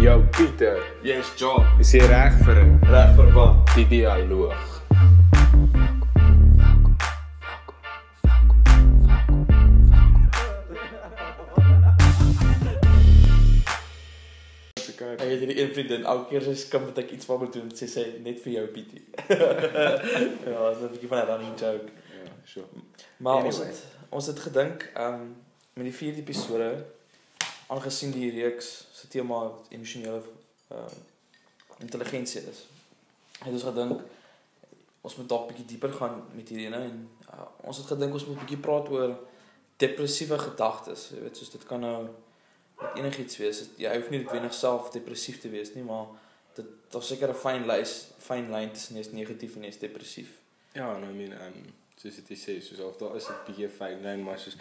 Jou Pieter, Yes, John. is jy reg vir 'n Reg vir wat? die dialoog? Ek het hierdie een vriendin elke keer sy skim wat ek iets van moet doen, sê sy net vir jou Pietie. ja, dit is 'n bietjie van 'n running joke. Ja, so. Maar ons Anyway. het ons het gedink, ehm um, met die vierde episode aangesien die reeks se tema emosionele ehm uh, intelligensie is. Het ons gedink ons moet dalk bietjie dieper gaan met hierdie ene en uh, ons het gedink ons moet bietjie praat oor depressiewe gedagtes. Jy weet, soos dit kan nou met enigiets wees. Dit- Jy hoef nie noodwendig self depressief te wees nie, maar dit daar's seker 'n fyn lys, fyn lyn tussen jy's negatief en jy's depressief. Ja, en I mean, um, soos dit sê, soos of daar is 'n bietjie fyn lyn, maar soos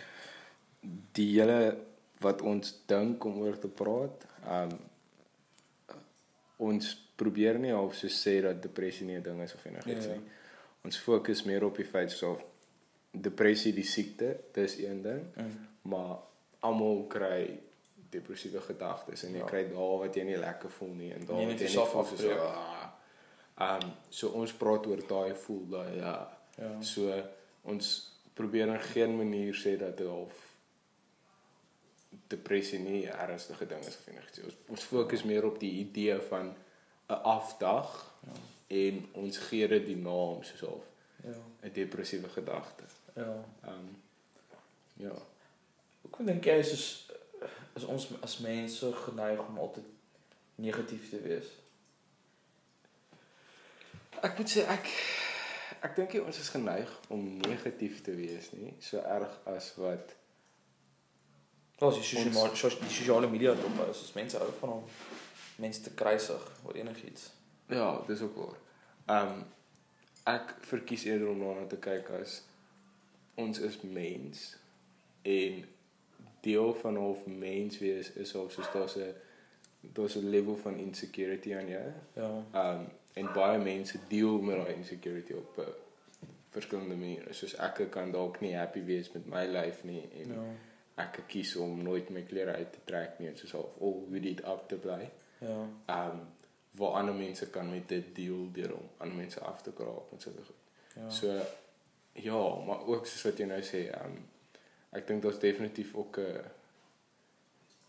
die hele wat ons dink om oor te praat, um ons probeer nie of so sê dat depressie nie 'n ding is of enigiets Ja, ja. nie. Ons fokus meer op die feit so depressie die siekte, dis een ding, Mm. maar almal kry depressiewe gedagtes en jy Ja. kry daar wat jy nie lekker voel nie en Nee, wat jy net voel so afbreek. ah. Um so ons praat oor daai voel daai ja. Ja. So ons probeer in geen manier sê dat dit half depressie nie 'n ernstige ding is of enigiets. Ons ons fokus meer op die idee van 'n afdag Ja. en ons gee dit die naam soos half Ja. 'n depressiewe gedagte. Ja. Um ja. Hoekom dink jy is soos is ons as mense geneig om altyd negatief te wees? Ek moet sê ek ek dink ons is geneig om negatief te wees nie, so erg as wat Jy Ons- sosiale sos- die sosiale media dop is, is mense hou van om mense te kruisig oor enigiets. ja, dis ook waar. Um ek verkies eerder om daarna te kyk as ons is mens en deel van half mens wees is half soos daar's 'n daar's 'n level van insecurity aan jou. Ja. Um en baie mense deel met daai insecurity op 'n verskillende maniere. Soos ek kan dalk nie happy wees met my lyf nie en Ja. Ek kies om nooit my klere uit te trek nie en soos half al hoe dit op te bly. Ja. Um waar ander mense kan met dit deel deur om ander mense af te kraap en so goed. Ja. So ja, maar ook soos wat jy nou sê, um ek dink daar's definitief ook 'n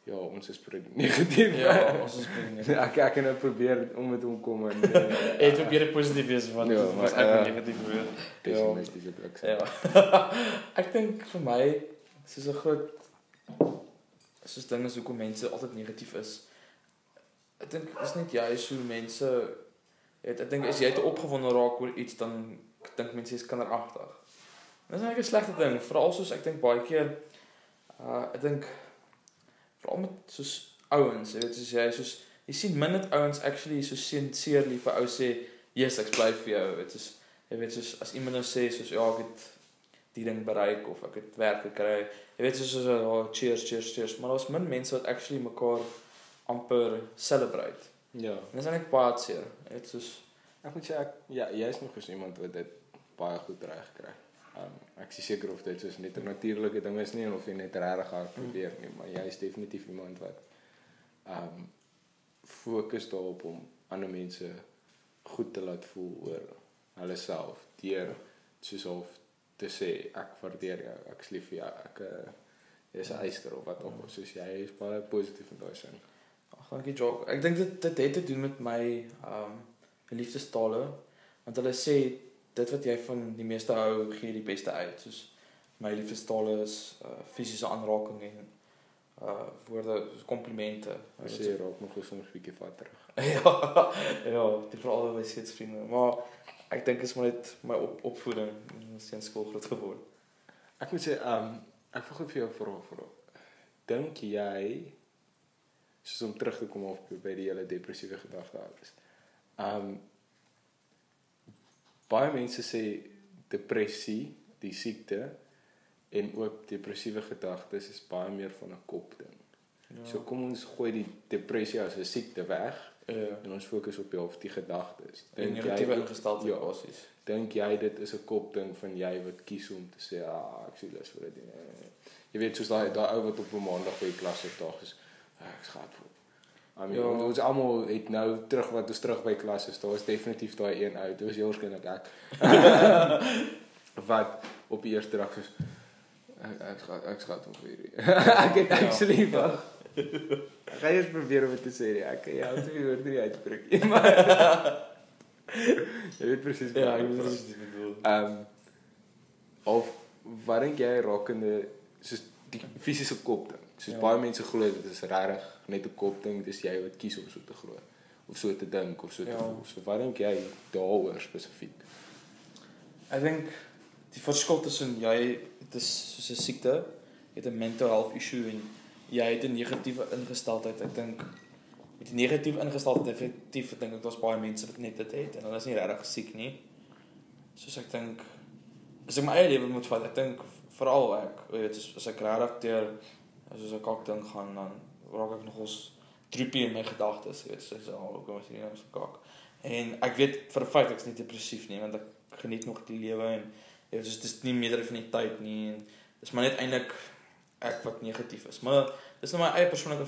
ja, ons is pretty negatief. ja, ons is binne. ek ek het nou probeer om met hom kom en Ek probeer positief wees want Ja, ja, maar, maar ek eh, uh, negatief wees. pessimistiese blik sê. Ja. ek dink vir my soos 'n groot soos dinge is hoekom mense altyd negatief is. Ek dink dis net juist hoe mense het, ek dink as jy te opgewonde raak oor iets dan dink mense jy's kinderagtig. Dis net 'n slegte ding, veral soos ek dink baie keer uh ek dink veral met soos ouens, jy weet soos jy soos jy sien min net ouens actually so sincerely vir ou sê, "Yes, ek bly vir jou." Dit is jy weet soos as iemand nou sê soos ja, ek het die ding bereik of ek het werk gekry. Jy weet soos so oh, cheers, cheers, cheers, maar daar's min mense wat actually mekaar amper celebrate. Ja. En dis baie seer. Jy weet soos Ek moet sê ek ja, jy's nog eens iemand wat dit baie goed reg kry. Um ek is seker of dit soos net 'n natuurlike ding is nie of jy net regtig hard probeer nie, maar jy's definitief iemand wat um fokus daarop om ander mense goed te laat voel oor hulle self deur soos of te sê ek waardeer jou, ek is lief vir jou, ek uh, jy's 'n eister of wat ook al, soos jy is baie positief in daai sin. ag, dankie Jock. Ek dink dit dit het te doen met my um liefdestale want hulle sê dit wat jy van die meeste hou, gee die beste uit. Soos my liefdestale is uh fisiese aanraking en uh woorde komplimente. As jy raak nog soms 'n bietjie vat terug. ja, ja, dit veral by seetsvriende, maar ek dink is maar net my op, opvoeding in steen skool groot geword. Ek moet sê, um ek wil gou vir jou vra vra. Dink jy soos om terug te kom op by die hele depressiewe gedagte alles. Um baie mense sê depressie, die siekte en ook depressiewe gedagtes is baie meer van 'n kop ding. Ja. So kom ons gooi die depressie as 'n siekte weg ja, en ons fokus op die of die gedagtes. die negatiewe ook- ingesteldheid ja, basies. dink jy dit is 'n kopding van jy wat kies om te sê ah ek sien lus vir dit. nie." Jy weet soos daai daai ou wat op 'n maandag by die klas sit daar is "Ah, ek skaat voel. I mean, Ja. ja. ons almal het nou terug wat ons terug by klas is. Daar was definitief daai een uit. Dit was waarskynlik ek. wat op die eerste dag soos ek ek skat ek skat hom vir hierdie. ek het Ja. actually wag. Ek gaan eers probeer om dit te sê. nie. Ek kan jou twee woorde nie uitbreek nie, maar jy weet presies Ja, wat ek ek weet bedoel. Ehm um, of wat dink jy rakende soos die fisiese kop ding? Soos Ja. ja. baie mense glo dit is regtig net 'n kop ding, dis jy wat kies om so te glo of so te dink of so te Ja. voel. So wat dink jy daaroor spesifiek? Ek dink die verskil tussen jy dit is soos 'n siekte, jy het 'n mental health issue en jy het 'n negatiewe ingesteldheid. Ek dink met 'n negatiewe ingesteldheid effektief, ek dink dit was baie mense wat net dit het en hulle is nie regtig siek nie. Soos ek dink as ek my eie lewe moet vat, ek dink veral ek, jy weet, as, ek regtig deur soos 'n kak ding gaan dan raak ek nogals droepie in my gedagtes, jy weet, soos al hoe kom as hierdie nou so kak. En ek weet vir feit ek's nie depressief nie want ek geniet nog die lewe en ja, dis dis nie meerder van die tyd nie en dis maar net eintlik ek wat negatief is. Maar dis nou my eie persoonlike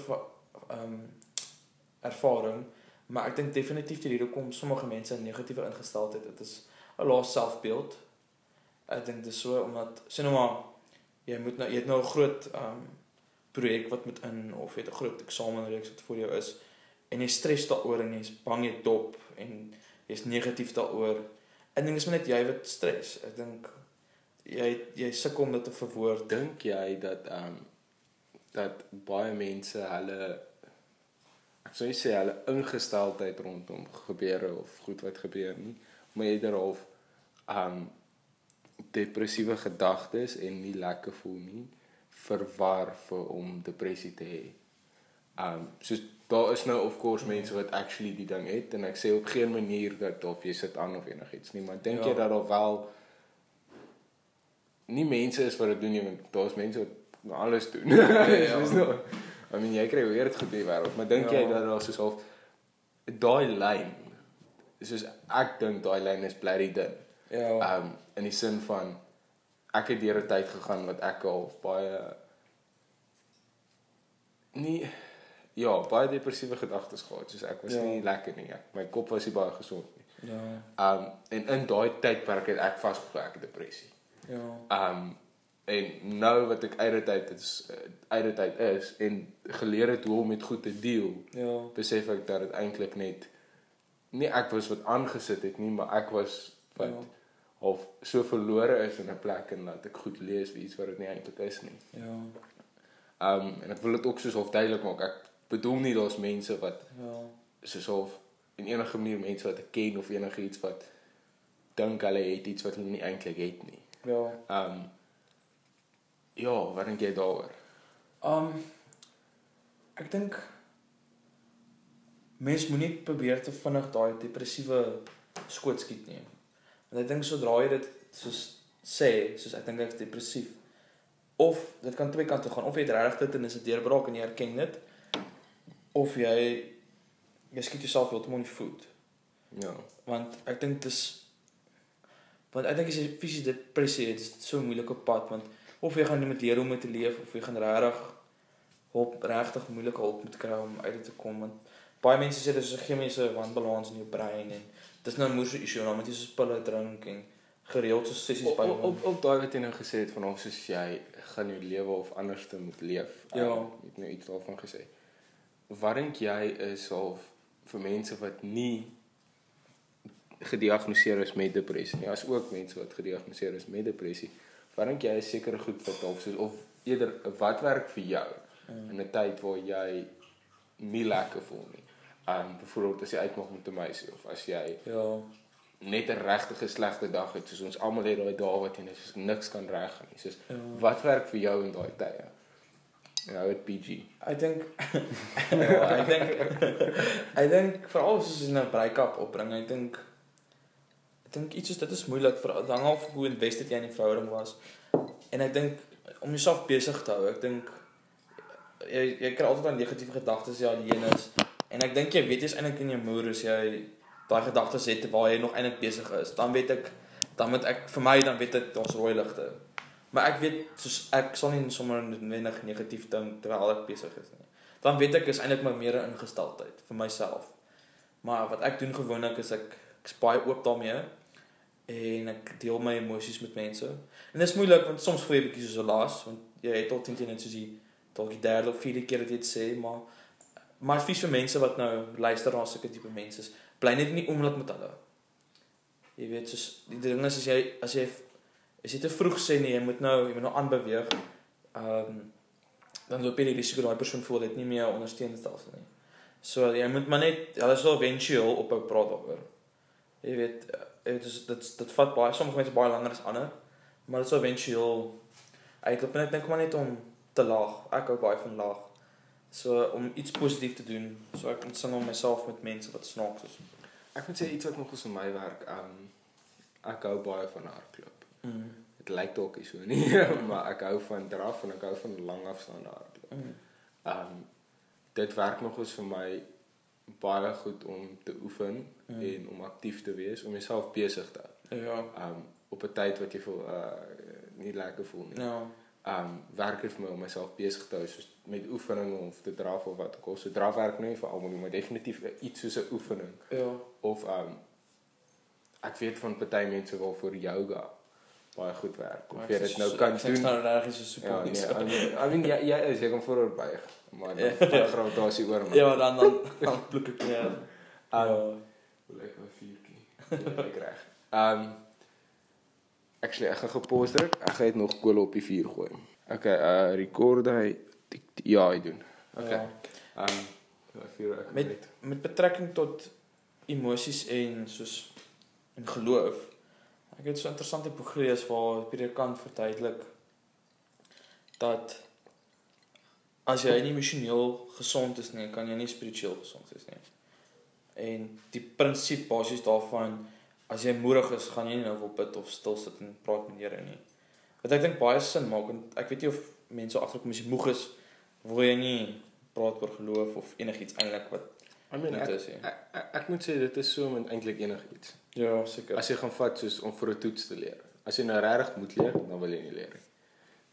ehm um, ervaring, maar ek dink definitief dat hier kom sommige mense 'n negatiewe ingesteldheid. Dit is 'n lae selfbeeld. Ek dink dis so omdat sien nou maar jy moet nou jy het nou 'n groot ehm um, projek wat moet in of jy het 'n groot eksamenreeks wat voor jou is en jy stres daaroor en jy's bang jy dop en jy's negatief daaroor. Ek dink dis maar net jy wat stres. Ek dink jy jy sukkel om dit te verwoord. Dink jy dat ehm um, dat baie mense hulle ek sou nie sê hulle ingesteldheid rondom gebeure of goed wat gebeur nie, maar jy daarof ehm um, depressiewe gedagtes en nie lekker voel nie verwar vir om depressie te hê. Um soos daar is nou of course mense wat actually die ding het en ek sê op geen manier dat of jy sit aan of enigiets nie, maar dink Ja. jy dat daar wel nie mense is wat dit doen nie, want daar's mense wat alles doen. ja. Soos nou, I mean jy kry weer dit goed in die wêreld, maar dink Ja. jy dat daar soos half daai lyn soos ek dink daai lyn is bly dun. Ja. Um in die sin van ek het deur 'n tyd gegaan wat ek al baie nie ja, baie depressiewe gedagtes gehad. Soos ek was Ja. ja. nie lekker nie. Ek, my kop was nie baie gesond nie. Ja. Um en in daai tydperk het ek vasgevang ek depressie. Ja. Um en nou wat ek uit dit uit is eh, uit dit uit is en geleer het hoe om met goed te deel, Ja. besef ek dat dit eintlik net nie ek was wat aangesit het nie, maar ek was wat Ja. of so verlore is in 'n plek en dat ek goed lees wie iets wat dit nie eintlik is nie. Ja. Um en ek wil dit ook soos half duidelik maak. Ek bedoel nie daar's mense wat Ja. soos half in enige manier mense wat ek ken of enige iets wat dink hulle het iets wat hulle nie eintlik het nie. Ja. Um ja, wat dink jy daaroor? Um ek dink mens moenie probeer te vinnig daai depressiewe skoot skiet nie. Want ek dink sodra jy dit soos sê, soos ek dink ek is depressief of dit kan twee kante gaan of jy het regtig dit en is 'n deurbraak en jy erken dit of jy jy skiet jouself heeltemal in die voet. Ja. want ek dink dis want ek dink as jy fisiese depressie het, is dit so 'n moeilike pad want of jy gaan met leer hoe om te leef of jy gaan regtig hulp regtig moeilike hulp moet kry om uit dit te kom want baie mense sê dis 'n chemiese wanbalans in jou brein en dis nou 'n moeilike issue dan moet jy soos pille drink en gereeld so sessies by op, op, op daai wat jy nou gesê het van of soos jy gaan jou lewe of anders te moet leef. Ja. Um, jy het nou iets daarvan gesê. Wat dink jy is half vir mense wat nie gediagnoseer is met depressie nie. As ook mense wat gediagnoseer is met depressie. Wat dink jy is sekere goed wat half soos of eerder wat werk vir jou Mm. in 'n tyd waar jy nie lekker voel nie. Um byvoorbeeld as jy uitmaak met 'n meisie of as jy ja net 'n regtige slegte dag het soos ons almal het daai dae wat jy net soos niks kan reggaan nie. Soos Ja. wat werk vir jou in daai tye? Ja, dit PG. I think I think I think veral as jy 'n break-up opbring, I think ek dink iets soos dit is moeilik vir dit hang af hoe invested jy in die verhouding was. En ek dink om jouself besig te hou, ek dink jy jy kry altyd daai negatiewe gedagtes jy alleen is. En ek dink jy weet jy's eintlik in jou moer as jy daai gedagtes het waar jy nog eintlik besig is. Dan weet ek dan moet ek vir my dan weet ek daar's rooi ligte. Maar ek weet soos ek sal nie sommer noodwendig negatief dink terwyl ek besig is nie. dan weet ek is eintlik maar meer ingesteldheid vir myself. Maar wat ek doen gewoonlik is ek ek's baie oop daarmee en ek deel my emosies met mense. En dit is moeilik want soms voel jy bietjie soos 'n laas want jy het tot teen net soos die dalk die derde of vierde keer jy dit sê, maar maar advies vir mense wat nou luister na sulke tipe mense is, bly net nie oomlik met hulle. Jy weet soos die ding is as jy as jy as jy te vroeg sê nee, jy moet nou jy moet nou aanbeweeg. Ehm um, dan loop jy die risiko daai persoon voel dit nie meer ondersteunend stelsel nie. So jy moet maar net hulle sal eventueel ophou praat daaroor. Jy weet dit is dit dit vat baie sommige mense baie langer as ander, maar dit sal eventueel uitloop en ek dink maar net om te laag. Ek hou baie van laag. So om iets positief te doen, so ek om myself met mense wat snaaks is. Ek moet sê iets wat nog eens vir my werk, um ek hou baie van hardloop. Mm. Dit lyk dalk nie so nie, maar ek hou van draf en ek hou van lang afstande hardloop. Mm. Um dit werk nog eens vir my baie goed om te oefen Mm. en om aktief te wees, om jouself besig te hou. Ja. Um op 'n tyd wat jy voel uh nie lekker voel nie. Ja. Um werk dit vir my om myself besig te hou soos met oefening of te draf of wat ook al. So draf werk nie vir almal nie, maar definitief iets soos 'n oefening Ja. of um ek weet van party mense wat vir yoga baie goed werk. Of jy dit nou kan doen. nou reg is so Ja, super. nee, I mean, I mean jy jy is jy kan vooroor buig, maar dan Ja. vat gravitasie oor man. Ja, dan dan dan pluk ek ja. Um, Ja. Lyk my vuurtjie? Ja, ek reg. Um Actually, ek gaan gepause druk. Ek gaan dit nog kolle op die vuur gooi. Okay, uh record hy die, die, ja, hy doen. Okay. Ja. Um ja, vuur ek Met- net. Met betrekking tot emosies en soos en geloof. Ek het so 'n interessante boek gelees waar predikant verduidelik dat as jy nie emosioneel gesond is nie, kan jy nie spiritueel gesond wees nie. En die prinsip basies daarvan as jy moedig is, gaan jy nie nou wil bid of stil sit en praat met die Here nie. Wat ek dink baie sin maak want ek weet nie of mense agterkom as jy moeg is, wil jy nie praat oor geloof of enigiets eintlik wat I mean, ek, is, ja. ek, ek, ek moet sê dit is so met eintlik enigiets. Ja, seker. As jy gaan vat soos om vir 'n toets te leer. As jy nou regtig moet leer, dan wil jy nie leer nie.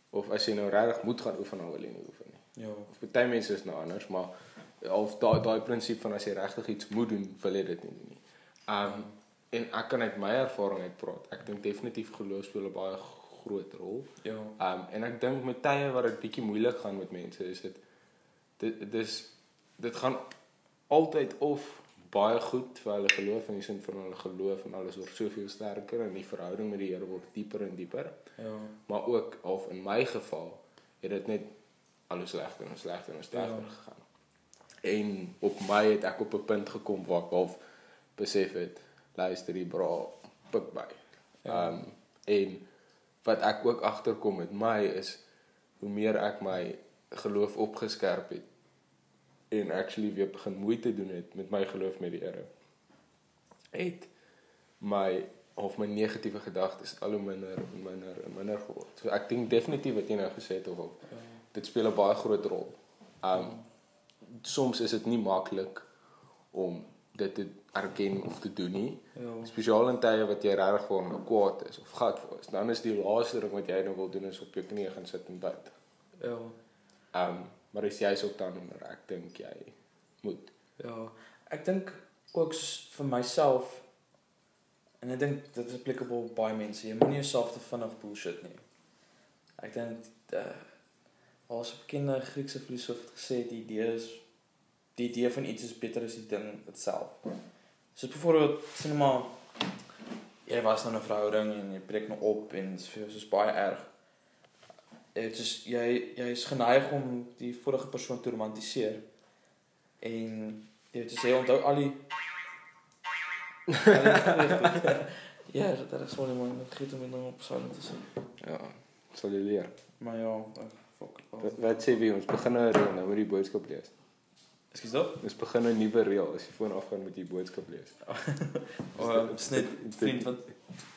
Of as jy nou regtig moet gaan oefen, dan wil jy nie oefen nie. ja. Of baie mense is nou anders, maar of daai daai prinsip van as jy regtig iets moet doen, wil jy dit nie doen nie. Um en ek kan uit my ervaring uit praat. Ek dink definitief geloof speel 'n baie groot rol. Ja. Um en ek dink met tye waar dit bietjie moeilik gaan met mense, is dit dit dis dit gaan altyd of baie goed vir hulle geloof in die sin van hulle geloof en alles word soveel sterker en die verhouding met die Here word dieper en dieper. Ja. Maar ook of in my geval het dit net alles slegter en slegter en slegter Ja. gegaan. En op my het ek op 'n punt gekom waar ek half besef het, luister die bra, pik by. Ja. Um en wat ek ook agterkom met my is hoe meer ek my geloof opgeskerp het en actually weer begin moeite doen het met my geloof met die Here. Het my of my negatiewe gedagtes al hoe minder en minder en minder geword. So ek dink definitief wat jy nou gesê het of op, Ja. dit speel 'n baie groot rol. Um soms is dit nie maklik om dit te erken of te doen nie. Ja. Spesiaal in tye wat jy regtig voor nou kwaad is of gat voor is. Dan is die laaste ding wat jy nou wil doen is op jou knieë gaan sit en bid. Ja. Um maar is jy's ook dan onder ek dink jy moet. Ja. Ek dink ook vir myself en ek dink dit is applicable baie mense. Jy moenie jouself te vinnig bullshit nie. Ek dink uh as 'n bekende Griekse filosoof het gesê die idee is die idee van iets is beter as die ding self. So byvoorbeeld sien nou maar jy was nou 'n verhouding en jy breek nou op en dit is vir jou soos baie erg. Dit is jy jy is geneig om die vorige persoon te romantiseer. En jy weet jy onthou al die Ja, dat is wel man, ek het hom nou op silent te sit. Ja, sal jy leer. Maar ja, fuck. Wat, sê wie ons begin nou 'n reël nou met die boodskap lees. Ekskuus dan. Ons begin 'n nuwe reël as jy foon afgaan met die boodskap lees. Oh, dis net vriend wat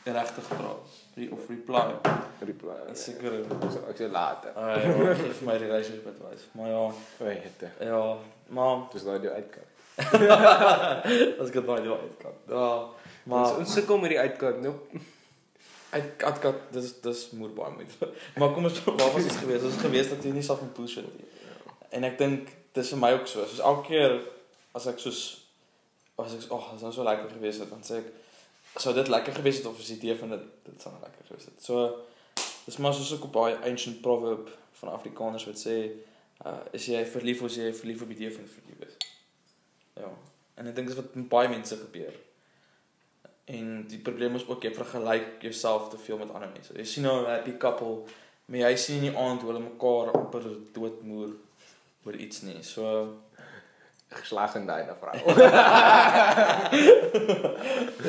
regtig vra. Re of reply. reply. Seker. So ek sê later. Ah ja, vir my relationship advice. Maar ja, Weet jy. ja, maar Dis daai jou uitkat. as ek dit baie uit kan. Ja, Maar ons sukkel met die uitkat. Nou uit kat kat dis dis moer baie moeite. Maar kom ons waar was ons gewees? Ons gewees dat jy nie self moet push nie. En ek dink dis vir my ook so. Soos elke keer as ek soos as ek oh, dit sou so lekker gewees het, dan sê ek sou dit lekker gewees het of as die idee van dit dit sou lekker gewees het. So dis maar soos 'n baie ancient proverb van Afrikaners wat sê uh is jy verlief of is jy verlief op die idee van verlief is. Ja. En ek dink dis wat met baie mense gebeur. En die probleem is ook jy vergelyk jouself te veel met ander mense. Jy sien nou 'n happy couple, maar jy sien in die aand hoe hulle mekaar amper doodmoer oor iets nie. So geslag en daai vrou.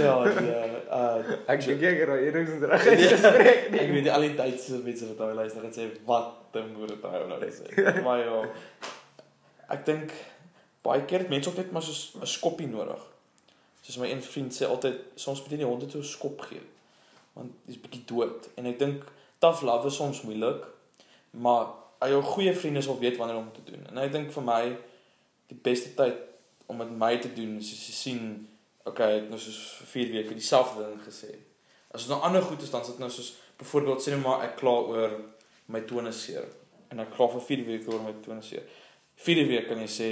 ja, ja. Uh ek dink ek het eers in reg gespreek. ek weet die al die Duitse mense wat daai luister het sê wat 'n moeder daai nou net sê. Maar ja. Ek dink baie keer het mense ook net maar soos 'n skoppie nodig. Soos my een vriend sê altyd soms moet jy die honde toe 'n skop gee. Want dis bietjie dood en ek dink tough love is soms moeilik. Maar al jou goeie vriende sal weet wanneer om te doen. En ek dink vir my die beste tyd om met my te doen is as jy sien okay, ek het nou soos vir 4 weke dieselfde ding gesê. As dit nou ander goed is dan sit nou soos byvoorbeeld sê net maar ek kla oor my tone seer en ek kla vir 4 weke oor my tone seer. 4 weke kan jy sê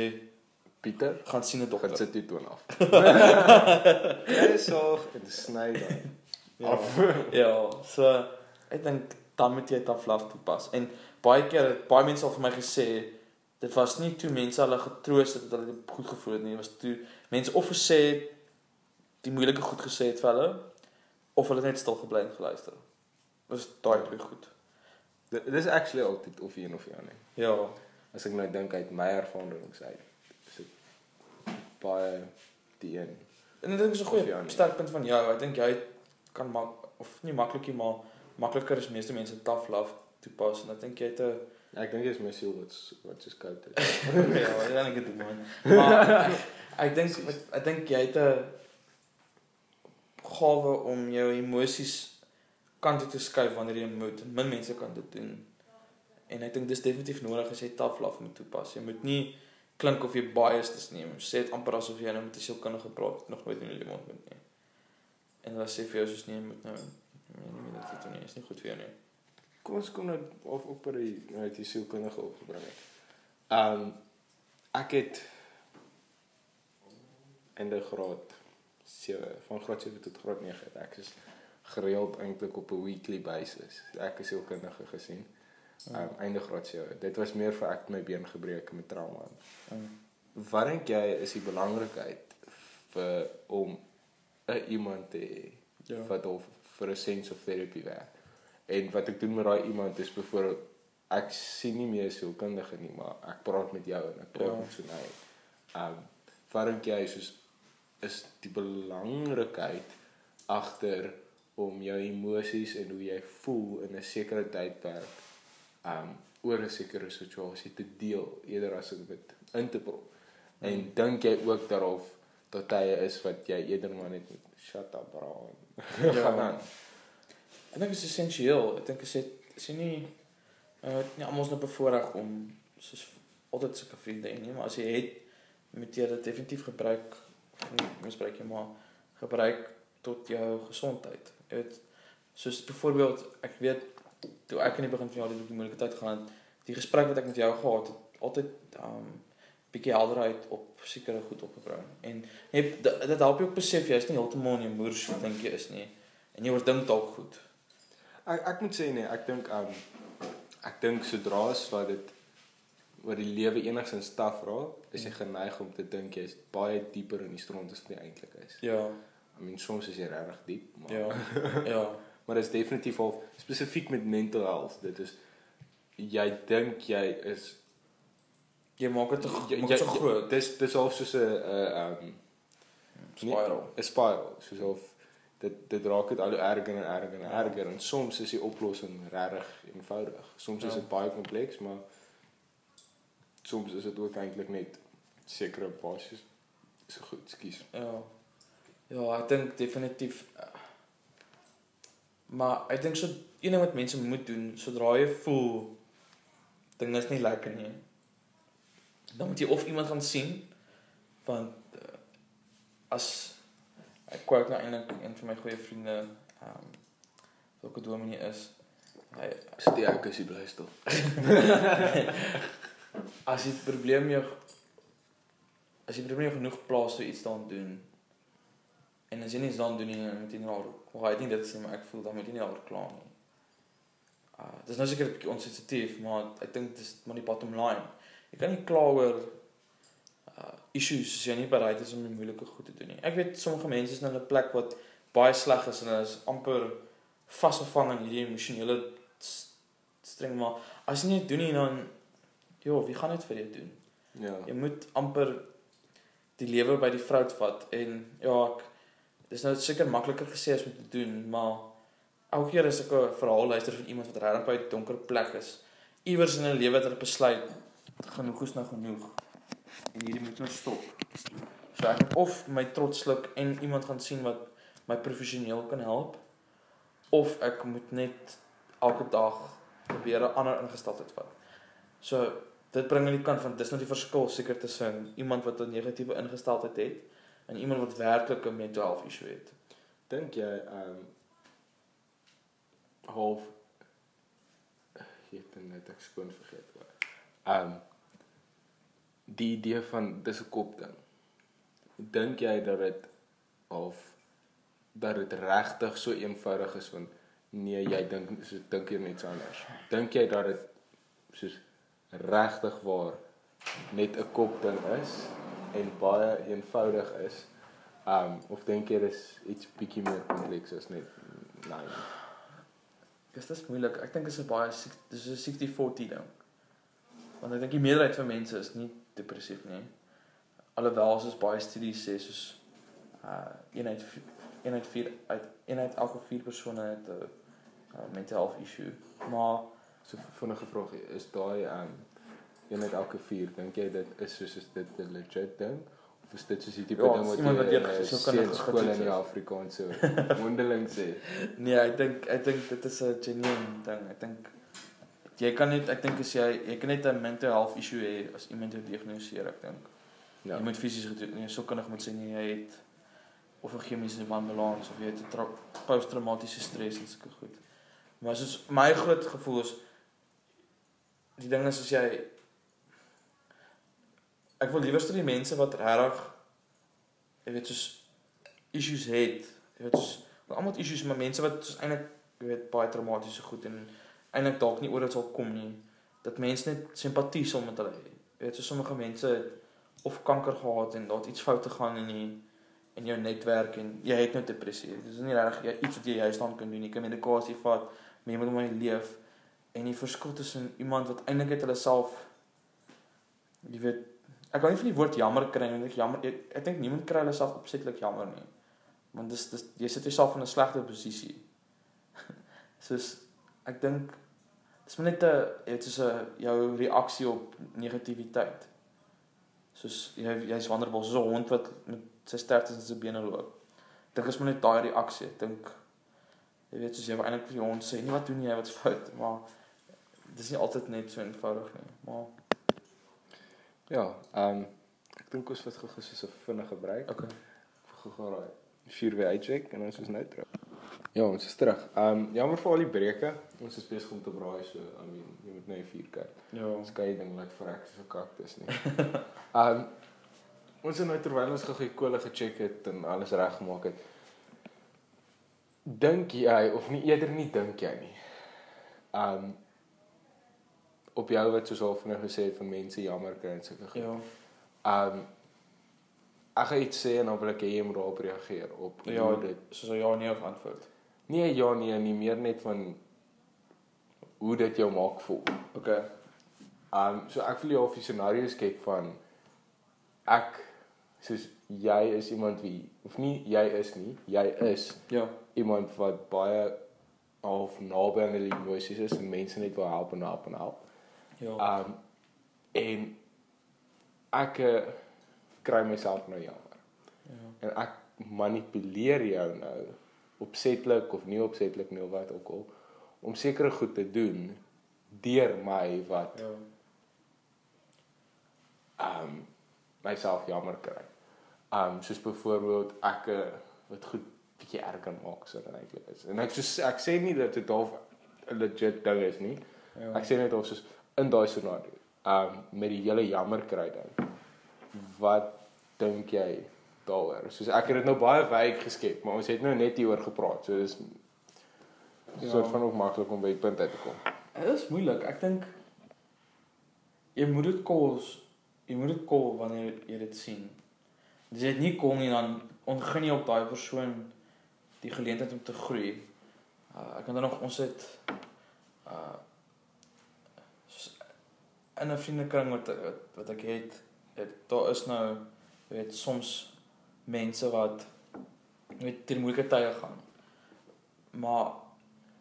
Pieter gaan sien 'n gaan dokter. sit die toon af. Jy sorg en sny dan. Ja. ja, so ek dink dan moet jy tough love toepas. En baie keer het baie mense al vir my gesê dit was nie toe mense hulle getroos het dat hulle goed gevoel het nie, dit was toe mense of gesê die moeilike goed gesê het vir hulle of hulle net stil gebly en geluister. Dis daai twee goed. Dit dis actually altyd of een of die ander. Ja, As ek nou dink uit my ervarings uit, is dit baie die een. en dink dis 'n goeie ander. sterkpunt van jou. Ek dink jy kan mak of nie maklikie maar makliker is meeste mense tough love toepas en ek dink jy het 'n Ek dink dit is my siel wat wat so koud is. ja, ja, ek het dit man. Maar ek dink ek dink jy het 'n gawe om jou emosies kant toe te skuif wanneer jy moet. Min mense kan dit doen. En ek dink dis definitief nodig as jy tough love moet toepas. Jy moet nie klink of jy biased is nie. Jy sê dit amper asof jy nou met 'n sielkundige praat nog nooit in jou lewe ontmoet nie. En hulle sê vir jou soos nee, jy moet nou nee, nie meer dit doen nie. Is nie goed vir jou nie. Kom ons kom nou of op by die nou het jy sielkundige opgebring het. Um ek het in die graad 7 van graad 7 tot graad 9 het ek is gereeld eintlik op 'n weekly basis. Ek is sielkundige gesien. Um einde graad 7. Dit was meer vir ek my been gebreek met trauma. Mm. Wat dink jy is die belangrikheid vir om 'n iemand te Ja. wat of vir 'n sense of therapy werk. En wat ek doen met daai iemand is byvoorbeeld ek sien nie meer sielkundige nie, maar ek praat met jou en ek praat Ja. met so nou. Um dink jy soos is die belangrikheid agter om jou emosies en hoe jy voel in 'n sekere tydperk um oor 'n sekere situasie te deel eerder as om dit in te prop. En dink jy ook daarof dat tye is wat jy eerder maar net shut up en Ja. gaan aan. Ek dink dit is essensieel. Ek dink as jy as jy nie uh nie almal is nou bevoorreg om soos altyd sulke vriende hê nie, maar as jy het moet jy dit definitief gebruik nie misbruik jy maar gebruik tot jou gesondheid. Jy weet soos byvoorbeeld ek weet toe ek in die begin van jaar die moeilike tyd het, die gesprek wat ek met jou gehad het, altyd um bietjie helderheid op sekere goed opgebring. En jy dit dit help jou besef jy is nie heeltemal in jou moers dink jy is nie. En jy oordink dalk goed. Ek ek moet sê nee, ek dink um ek dink sodra as wat dit oor die lewe enigsins taaf raak, is jy geneig om te dink jy's baie dieper in die stront as wat jy eintlik is. Ja, I mean soms is jy regtig diep, maar ja, ja, maar dit is definitief al spesifiek met mental health. Dit is jy dink jy is jy maak dit maak dit so groot. Dis dis half soos 'n 'n um Spiral. 'n spiral, soos of dit dit raak dit al hoe erger en erger en erger en soms is die oplossing regtig eenvoudig. Soms is Ja. dit baie kompleks, maar soms is dit ook eintlik net sekere basies so goed, skus. Ja. Ja, ek dink definitief uh, maar ek dink so een ding wat mense moet doen sodra jy voel dinge is nie lekker nie. Dan moet jy of iemand gaan sien want uh, as ek kwak nou eintlik een van my goeie vriende ehm um, wat dominee is. Hy Steek as jy bly stil. as jy probleem jou as jy probleem genoeg plaas so iets daan doen en as jy nie iets daan doen nie dan moet jy nou maar hy nie dit sê maar ek voel dan moet jy nie daaroor kla nie. Uh dis nou seker 'n bietjie onsensitief, maar ek dink dis maar die bottom line. Jy kan nie kla oor uh issues as jy nie bereid is om die moeilike goed te doen nie. Ek weet sommige mense is in 'n plek wat baie sleg is en hulle is amper vasgevang in hierdie emosionele streng maar as jy nie doen nie dan ja, wie gaan dit vir jou doen? Ja. Jy moet amper die lewe by die vrou vat en ja, ek dis nou seker makliker gesê as om te doen, maar elke keer as ek 'n verhaal luister van iemand wat regtig by 'n donker plek is, iewers in 'n lewe wat hulle besluit genoeg is nou genoeg en hierdie moet nou stop. So ek of my trots sluk en iemand gaan sien wat my professioneel kan help of ek moet net elke dag probeer 'n ander ingesteldheid vat. So dit bring aan die kant van dis nou die verskil seker tussen iemand wat 'n negatiewe ingesteldheid het en iemand wat werklik 'n mental health issue het. Dink jy ehm um, half het net ek skoon vergeet hoor. Ehm um, die idee van dis 'n kop ding. Dink jy dat dit of dat dit regtig so eenvoudig is want nee jy dink so dink jy net anders. Dink jy dat dit soos regtig waar net 'n kop ding is en baie eenvoudig is? Um of dink jy dis iets bietjie meer kompleks as net nee. Dis dis moeilik. Ek dink dit is 'n baie dis 'n 60-40 ding. Want ek dink die meerderheid van mense is nie depressief nie. Alhoewel soos baie studies sê soos uh eenheid eenheid vier uit eenheid elke vier persone het 'n uh, mental health issue. Maar so vinnige vraag is daai um eenheid elke vier dink jy dit is soos is dit 'n legit ding? Of is dit soos die tipe Ja, ding wat iemand wat jy deur in 'n gesogkundige skool in die is. Afrikaans so mondeling sê? nee, ek dink ek dink dit is 'n genuine ding. Ek dink jy kan net ek dink as jy jy kan net 'n mental health issue hê as iemand jou diagnoseer, ek dink. Ja. Jy moet fisies gedoen, nee, so kan ek moet sê nie jy het of 'n chemiese wanbalans of jy het 'n posttraumatiese stres en sulke goed. Maar soos my groot gevoel is die ding is as jy ek wil liewer die mense wat regtig jy weet soos issues het, jy weet soos almal issues maar mense wat soos eintlik jy weet baie traumatiese goed en eintlik dalk nie oor dit sal kom nie dat mense net simpatie sal met hulle hê. Weet so sommige mense het of kanker gehad en daar het iets fout gegaan in die in jou netwerk en jy het nou depressie. Dit is nie regtig iets wat jy juist dan kan doen. Jy kan medikasie vat, maar jy moet maar leef en die verskil tussen iemand wat eintlik net hulle self jy weet ek kan nie van die woord jammer kry want ek jammer ek, ek dink niemand kry hulle self opsetlik jammer nie. Want dis dis jy sit jouself in 'n slegte posisie. Soos ek dink dis maar net 'n dit is 'n jou reaksie op negativiteit. Soos jy jy's wannerbos soos 'n hond wat met sy sterktes in sy bene loop. Ek dink is maar net daai reaksie. Ek dink jy weet soos jy eintlik vir jou hond sê, "Nee, wat doen jy? Wat's fout?" Maar dis nie altyd net so eenvoudig nie. Maar Ja, ehm um, ek dink ons wat gou-gou so 'n vinnige breek. okay. Gou-gou raai. Vuur weer uitcheck en ons is nou terug. Ja, ons is terug. Ehm um, jammer vir al die breuke. Ons is besig om te braai so, I mean, jy moet nou vuur kyk. Ja. Ons kyk ding lyk vrek soos 'n kaktus nie. Ehm um, ons het nou terwyl ons gou-gou die kole gecheck het en alles reggemaak het. Dink jy of nie eerder nie dink jy nie. Ehm um, op jou wat soos al vinnig gesê het van mense jammer kry en sulke goed. Ja. Ehm um, ek gaan iets sê en dan wil ek hê jy moet daarop reageer op Ja, hoe dit soos 'n ja nee of antwoord. Nee, ja nee, nie meer net van hoe dit jou maak voel. Okay. Ehm um, so ek wil jou 'n scenario skep van ek soos jy is iemand wie of nie jy is nie, jy is Ja. iemand wat baie half naby aan die emosies is en mense net wil help en help en help. Ja. Ehm um, en ek uh, kry myself nou jammer. ja. En ek manipuleer jou nou opsetlik of nie opsetlik nie of wat ook al om sekere goed te doen deur my wat Ja. ehm um, myself jammer kry. Ehm um, soos byvoorbeeld ek uh, wat goed bietjie erger maak so dan eintlik is. En ek soos ek sê nie dat dit half 'n legit ding is nie. Ja. Ek sê net of soos in daai scenario. Um met die hele jammer kry dan. Wat dink jy daaroor? Soos ek het dit nou baie wyk geskep, maar ons het nou net hieroor gepraat. So dis Ja. soort van ook maklik om by die punt uit te kom. Dit is moeilik. Ek dink jy moet dit kos. Jy moet dit kol wanneer jy dit sien. As jy dit nie kol nie dan ontgin jy op daai persoon die geleentheid om te groei. Uh, ek onthou nog ons het uh in 'n vriendekring wat, wat wat ek het, het daar is nou weet soms mense wat weet deur moeilike tye gaan. Maar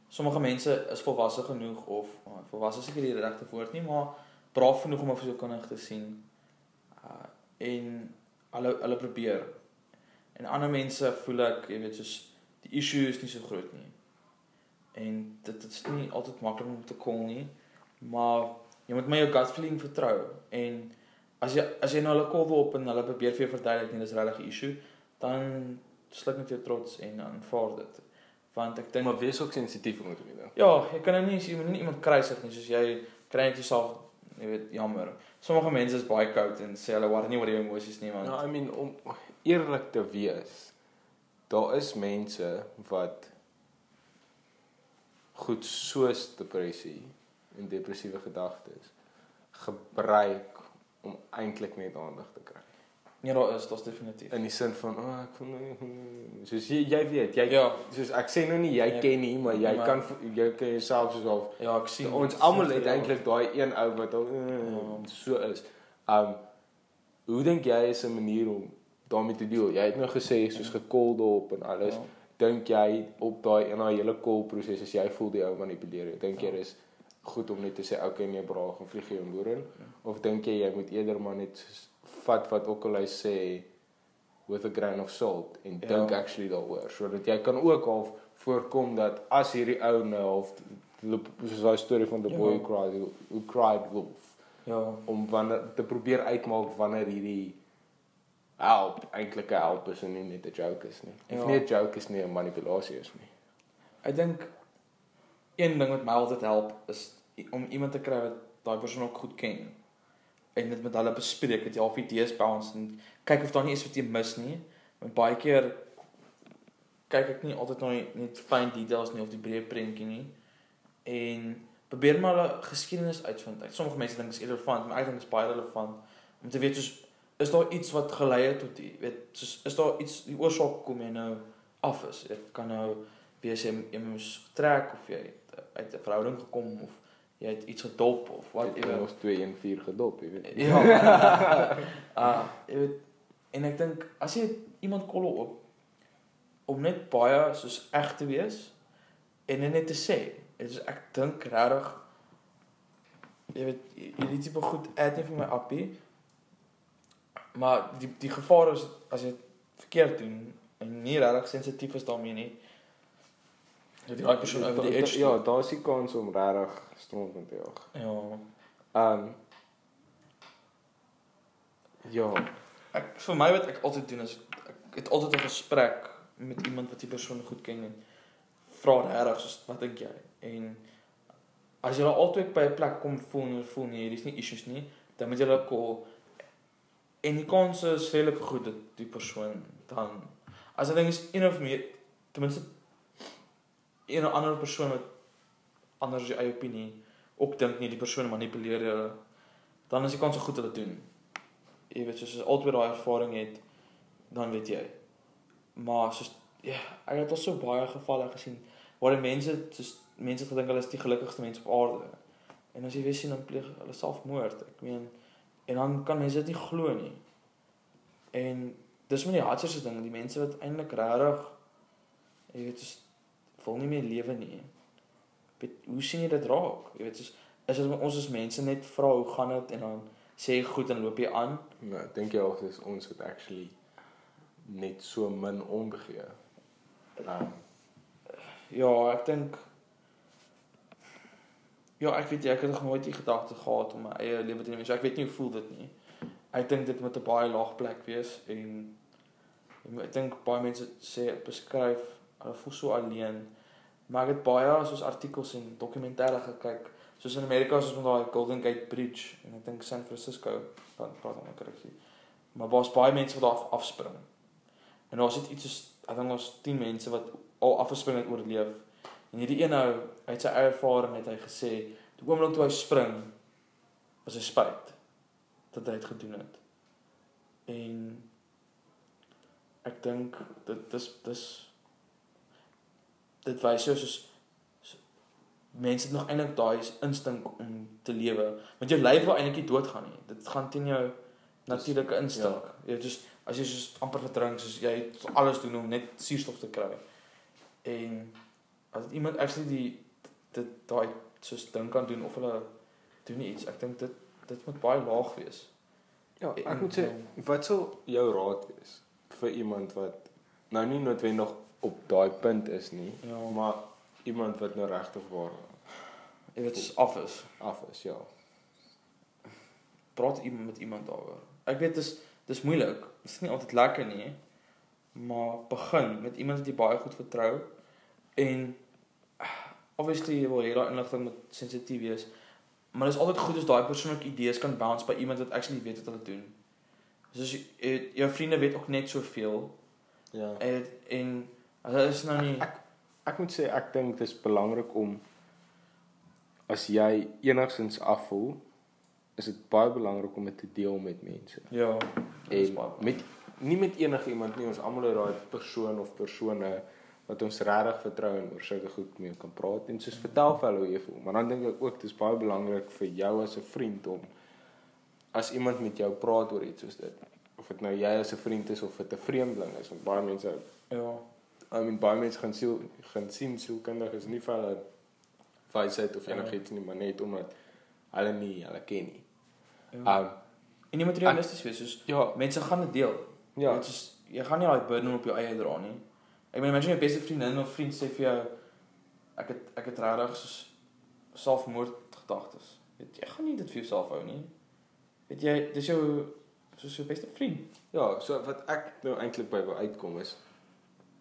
sommige mense is volwasse genoeg of uh, volwasse seker die regte woord nie, maar braaf genoeg om 'n verskoning te sien. Uh en hulle hulle probeer. En ander mense voel ek, jy weet, soos die issue is nie so groot nie. En dit dit is nie altyd maklik om te kon nie, maar jy moet my jou gut feeling vertrou en as jy as jy nou hulle call op en hulle probeer vir jou verduidelik nie dis regtig 'n issue, dan sluk net jou trots en aanvaar dit. Want ek dink Maar wees ook sensitief om dit te doen. Ja, jy kan nou nie jy moet nie iemand kruisig nie, soos jy kry net jouself, jy weet, jammer. Sommige mense is baie koud en sê hulle worry nie oor jou emosies nie, want Nou, I mean om eerlik te wees, daar is mense wat goed soos depressie en depressiewe gedagtes gebruik om eintlik net aandag te kry. nee, daar is, daar's definitief. In die sin van, "O, oh, ek voel nie soos jy, jy weet, jy Ja, soos ek sê nou nie jy Ja, ken nie, maar jy maar- kan jy kan jouself soos al ja, ek sien ons almal het eintlik daai een ou wat al uh, Ja. so is. Um hoe dink jy is 'n manier om daarmee te deel? Jy het nou gesê soos gekolde op en alles. Ja. Dink jy op daai in daai hele kol proses as jy voel die ou manipuleer jou? Dink jy Ja. dis goed om net te sê okay nee bra, gaan vlieg jy omboor in? Ja. Of dink jy jy moet eerder maar net vat wat ook al hy sê with a grain of salt en Ja. dink actually daaroor sodat jy kan ook half voorkom dat as hierdie ou nou half soos daai storie van the boy Ja. who cried who cried wolf Ja. om wanneer te probeer uitmaak wanneer hierdie help eintlik 'n help is en nie net 'n joke is nie. Of Ja. nie 'n joke is nie, 'n manipulasie is nie. Ek dink een ding wat my altyd help is om iemand te kry wat daai persoon ook goed ken en dit met hulle bespreek, dit half idees bounce en kyk of daar nie iets wat jy mis nie. Want baie keer kyk ek nie altyd na net fyn details nie of die breë prentjie nie. En probeer maar hulle geskiedenis uitvind. Ek sommige mense dink is irrelevant, maar ek dink is baie relevant om te weet soos is daar iets wat gelei het tot die weet soos is daar iets die oorsaak kom jy nou af is. Dit kan nou wees jy, jy moes getrek of jy het uit 'n verhouding gekom of jy het iets gedop of Wat whatever. jy ons 214 gedop, jy weet. Ja. Ah, jy weet en ek dink as jy iemand kolle op om net baie soos eg te wees en net te sê. Dit is ek dink regtig jy weet hierdie tipe goed eet nie vir my appie. Maar die die gevaar is as jy verkeerd doen en nie regtig sensitief is daarmee nie. Dat daai persoon over die edge Ja, daar is die kans om regtig stront te jaag. ja. Ehm Ja, Ek vir my wat ek altyd doen is ek het altyd 'n gesprek met iemand wat die persoon goed ken en vra regtig soos wat dink jy? En as jy albei by 'n plek kom voel en voel nee, hier is nie issues nie, dan moet jy hulle call en die kans is redelik goed dat die persoon dan as 'n ding is een of meer ten minste een of ander persoon wat anders sy eie opinie ook dink nie die persoon manipuleer hulle dan is die kans so goed hulle doen jy weet soos as albei daai ervaring het dan weet jy maar soos ja ek het al so baie gevalle gesien waar mense soos mense gedink hulle is die gelukkigste mense op aarde en as jy weer sien dan pleeg hulle selfmoord ek meen en dan kan mense dit nie glo nie en dis met die hartseerste ding die mense wat eintlik regtig jy weet soos wil nie meer lewe nie weet hoe sien jy dit raak jy weet soos is dit ons as mense net vra hoe gaan dit en dan sê jy goed en loop jy aan nou dink jy of dis ons wat actually net so min omgee. Ehm Ja, ek dink Ja, ek weet jy, ek het nog nooit die gedagte gehad om my eie lewe te neem. So ek weet nie hoe voel dit nie. Ek dink dit moet 'n baie laag plek wees en ek dink baie mense sê beskryf hulle voel so alleen. Maar ek het baie soos artikels en dokumentêre gekyk soos in Amerika is ons met daai Golden Gate Bridge en ek dink San Francisco dan praat ons korreksie. Maar daar's baie mense wat daar af, afspring. En daar's net iets soos ek dink ons 10 mense wat al afgespring het oorleef. En hierdie een nou, uit sy eie ervaring het hy gesê, toe oomblik toe hy spring, was hy spyt dat hy dit gedoen het. En ek dink dit dis dis dit wys jou soos mense het nog eintlik daai instink om te lewe. Want jou lyf wil eintlik nie doodgaan nie. Dit gaan teen jou natuurlike instink. ja. jy soos as jy soos amper verdrink soos jy alles doen om net suurstof te kry. En as iemand actually die dit daai soos ding kan doen of hulle doen iets ek dink dit dit moet baie laag wees. Ja ek moet sê wat sou jou raad wees vir iemand wat nou nie noodwendig op daai punt is nie ja. maar iemand wat nou regtig waar jy weet af is. af is ja. Praat iemand met iemand daaroor. Ek weet dis dis moeilik. Dit is nie altyd lekker nie maar begin met iemand wat jy baie goed vertrou en obviously jy wil hê daai inligting moet sensitief wees maar dit is altyd goed as daai persoonlike idees kan bounce by iemand wat actually weet wat hulle doen. Soos jy, jou vriende weet ook net soveel ja. en en as is nou nie ek, ek moet sê ek dink dit is belangrik om as jy enigsins afvoel, is dit baie belangrik om dit te deel met mense. Ja. En met nie met enige iemand nie, ons almal het daai persoon of persone wat ons regtig vertrou en oor sulke goed mee kan praat en soos vertel vir hulle hoe jy voel. Maar dan dink ek ook dis baie belangrik vir jou as 'n vriend om as iemand met jou praat oor iets soos dit of dit nou jy as 'n vriend is of dit 'n vreemdeling is, want baie mense ja, I mean baie mense gaan siel gaan sien sielkundig is nie vir hulle wysheid of enigiets nie, maar net omdat hulle nie hulle ken nie. Ja. Um en jy moet realisties wees, soos ja, mense gaan dit deel. ja, Dit is jy gaan nie daai burden op jou eie dra nie. Ek meen imagine jou beste vriendin of vriend sê vir jou ek het ek het regtig soos selfmoord gedagtes. Weet jy, gaan nie dit vir jouself hou nie. Weet jy, dis jou soos jou beste vriend. ja, so wat ek nou eintlik by wil uitkom is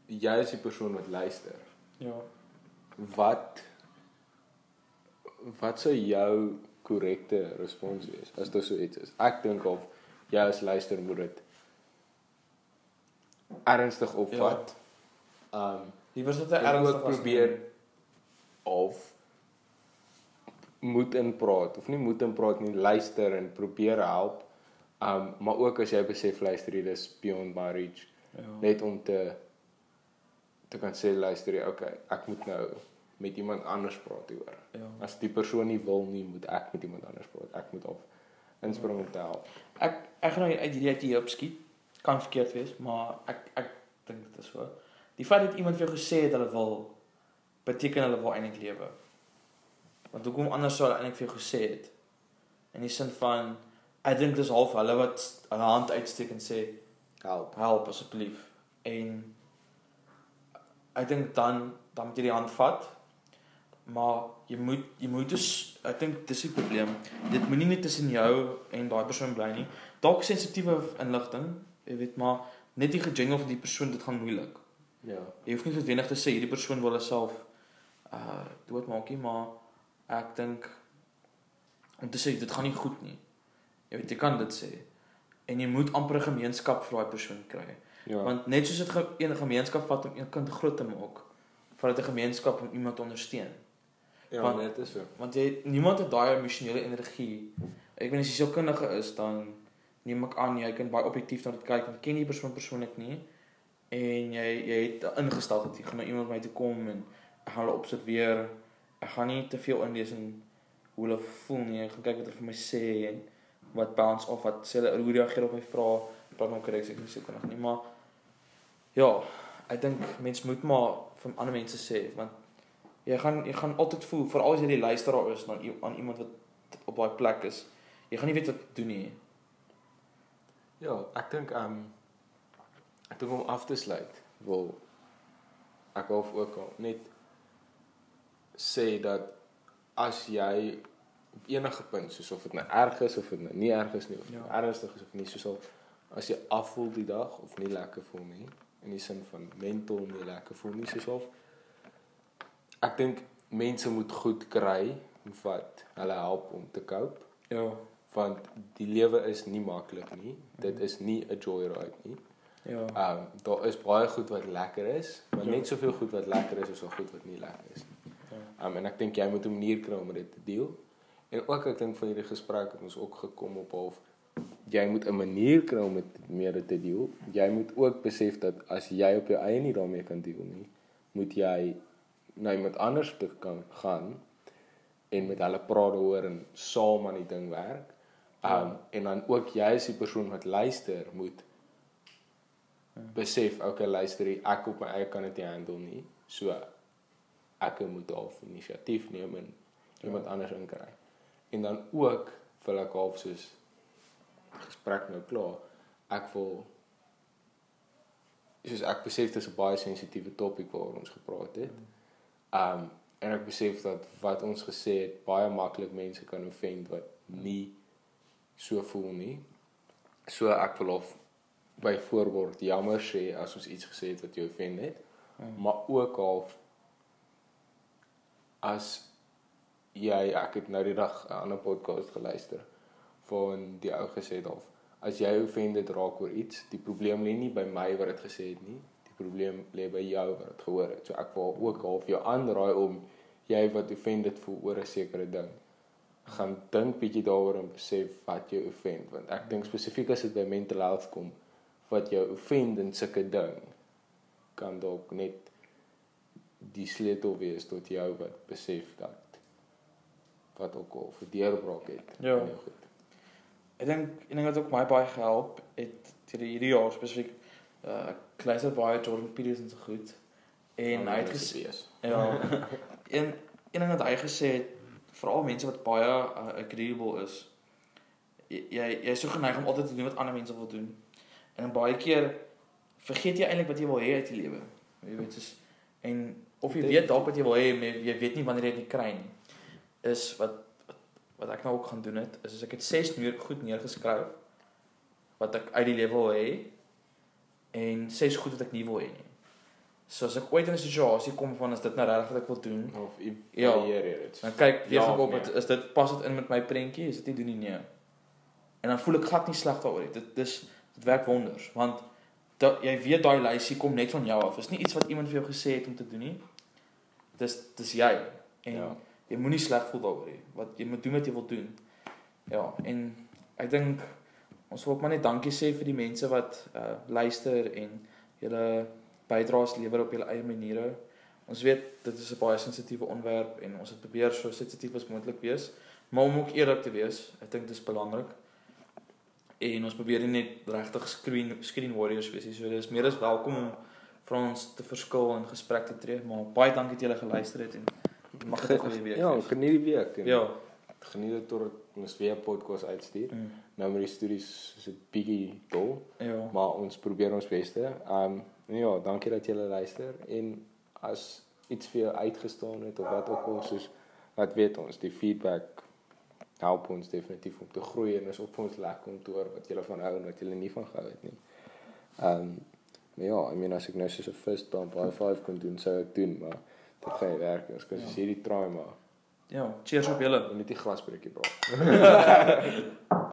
jy is die persoon wat luister. Ja. Wat wat sou jou korrekte respons wees as dit so iets is? Ek dink of jy as luister moet dit ernstig opvat. Um Liewer sit hy en ernstig ook as probeer of moet inpraat of nie moet inpraat nie, luister en probeer help. Um maar ook as jy besef luister jy dis beyond my reach Ja. net om te te kan sê luister jy okay, ek moet nou met iemand anders praat hieroor. Ja. As die persoon nie wil nie, moet ek met iemand anders praat. Ek moet of inspring om te help. Ek ek gaan nou uit hierdie uit hier opskiet. Kan verkeerd wees, maar ek ek dink dit is so. Die feit dat iemand vir jou gesê het hulle wil beteken hulle wil eintlik lewe. Want hoekom anders sou hulle eintlik vir jou gesê het? In die sin van ek dink dis half hulle wat hulle hand uitsteek en sê Help. help asseblief. En ek dink dan dan moet jy die hand vat. Maar jy moet jy moet dus ek dink dis die probleem. Dit moenie net tussen jou en daai persoon bly nie. Dalk sensitiewe inligting, jy weet maar net die gejingle van die persoon dit gaan moeilik. Ja. Jy hoef nie noodwendig te sê hierdie persoon wil homself uh doodmaak nie, maar ek dink om te sê dit gaan nie goed nie. Jy weet jy kan dit sê. En jy moet amper 'n gemeenskap vir daai persoon kry. Ja. Want net soos dit ge een gemeenskap vat om een kind groot te maak, vat dit 'n gemeenskap om iemand te ondersteun. ja, want- net is so. Want jy niemand het daai emosionele energie. Ek weet as jy sielkundige is dan neem ek aan jy kan baie objektief na dit kyk jy ken die persoon persoonlik nie en jy jy het ingestel dat jy gaan nou iemand my toe kom en ek gaan hulle observeer. Ek gaan nie te veel inlees in hoe hulle voel nie. Ek gaan kyk wat hulle vir my sê en wat bounce of wat sê hulle hoe reageer op my vrae. Praat maar korrek ek nie sielkundig nie, maar ja, ek dink mens moet maar vir ander mense sê want jy gaan jy gaan altyd voel veral as jy die luisteraar is na aan iemand wat op daai plek is. Jy gaan nie weet wat doen nie. Ja, ek dink um ek dink om af te sluit wil ek hoef ook al net sê dat as jy op enige punt soos of dit nou erg is of dit nou nie erg is nie of Ja. ja. ernstig is of nie soos al as jy afvoel die dag of nie lekker voel nie in die sin van mental nie lekker voel nie soos of ek dink mense moet goed kry wat hulle help om te cope Ja. want die lewe is nie maklik nie. Dit is nie 'n joyride nie. Ja. Ehm um, daar is baie goed wat lekker is, maar Ja. net soveel goed wat lekker is is ook goed wat nie lekker is nie. Ja. Um, en ek dink jy moet 'n manier kry om dit te deel. En ook ek dink van hierdie gesprek het ons ook gekom op half jy moet 'n manier kry om dit meer te deel. Jy moet ook besef dat as jy op jou eie nie daarmee kan deel nie, moet jy na iemand anders toe kan gaan en met hulle praat daaroor en saam aan die ding werk. Um Ja. en dan ook jy as die persoon wat luister moet besef okay luister ek op my eie kan dit nie handle nie. So ek moet half inisiatief neem en iemand Ja. anders inkry. En dan ook wil ek half soos gesprek nou klaar. Ek wil soos ek besef dit is 'n baie sensitiewe topik waaroor ons gepraat het. Um en ek besef dat wat ons gesê het baie maklik mense kan offend wat nie so voel nie. So ek wil of byvoorbeeld jammer sê as ons iets gesê het wat jou offend het, Mm. maar ook half as jy ek het nou die dag 'n ander podcast geluister van die ou gesê het half as jy offended raak oor iets, die probleem lê nie by my wat dit gesê het nie. Die probleem lê by jou wat dit gehoor het. So ek wil ook half jou aanraai om jy wat offended voel oor 'n sekere ding gaan dink bietjie daaroor en besef wat jou offend want ek dink spesifiek as dit by mental health kom wat jou offend in sulke ding kan dalk net die sleutel wees tot jou wat besef dat wat ook al vir deurbraak het. Ja. goed. Ek dink ek dink wat ook my baie gehelp het hierdie hierdie jaar spesifiek uh ek luister baie Jordan Peterson se goed. En Dan hy het gesê wees. ja. Een een ding wat hy gesê het veral mense wat baie uh, agreeable is jy jy is so geneig om altyd te doen wat ander mense wil doen. En baie keer vergeet jy eintlik wat jy wil hê uit die lewe. Jy weet soos en of jy weet dalk wat jy wil hê maar jy weet nie wanneer jy dit kry nie is wat wat, ek nou ook gaan doen het is as ek het 6 uur goed neergeskryf wat ek uit die lewe wil hê en 6 goed wat ek nie wil hê nie. So as ek ooit in 'n situasie kom van is dit nou regtig wat ek wil doen, of Ja. evalueer ja. dan kyk weer Ja op nee. het, is dit pas dit in met my prentjie, is dit nie doen nie nee. En dan voel ek glad nie sleg daaroor nie. Dit dis dit werk wonders want dat jy weet daai lysie kom net van jou af. Dis nie iets wat iemand vir jou gesê het om te doen nie. Dis dis jy. En Ja. Jy moenie sleg voel daaroor nie. Wat jy moet doen wat jy wil doen. Ja, en ek dink ons wil ook maar net dankie sê vir die mense wat uh luister en julle bydraes lewer op julle eie maniere. Ons weet dit is 'n baie sensitiewe onderwerp en ons het probeer so sensitief as moontlik wees, maar om ook eerlik te wees, ek dink dit is belangrik. En ons probeer nie net regtig screen screen warriors wees nie. So dis meer as welkom om vir ons te verskil en gesprek te tree, maar baie dankie dat julle geluister het en mag dit 'n goeie week Ja, wees. geniet die week en Ja. geniet dit tot ons weer 'n podcast uitstuur. Mm. Nou met die studies is dit bietjie dol, Ja. maar ons probeer ons beste. Um ja, dankie dat julle luister en as iets vir jou uitgestaan het of wat ook al soos wat weet ons, die feedback help ons definitief om te groei en is ook vir ons lekker om te hoor wat julle van hou en wat julle nie van gehou het nie. Um maar ja, I mean as ek nou soos 'n fist bump high five kon doen, sou ek doen, maar dit gaan nie werk nie. Ons kan Ja. soos hierdie try maar Ja, cheers op julle. net die glasbreekie bra.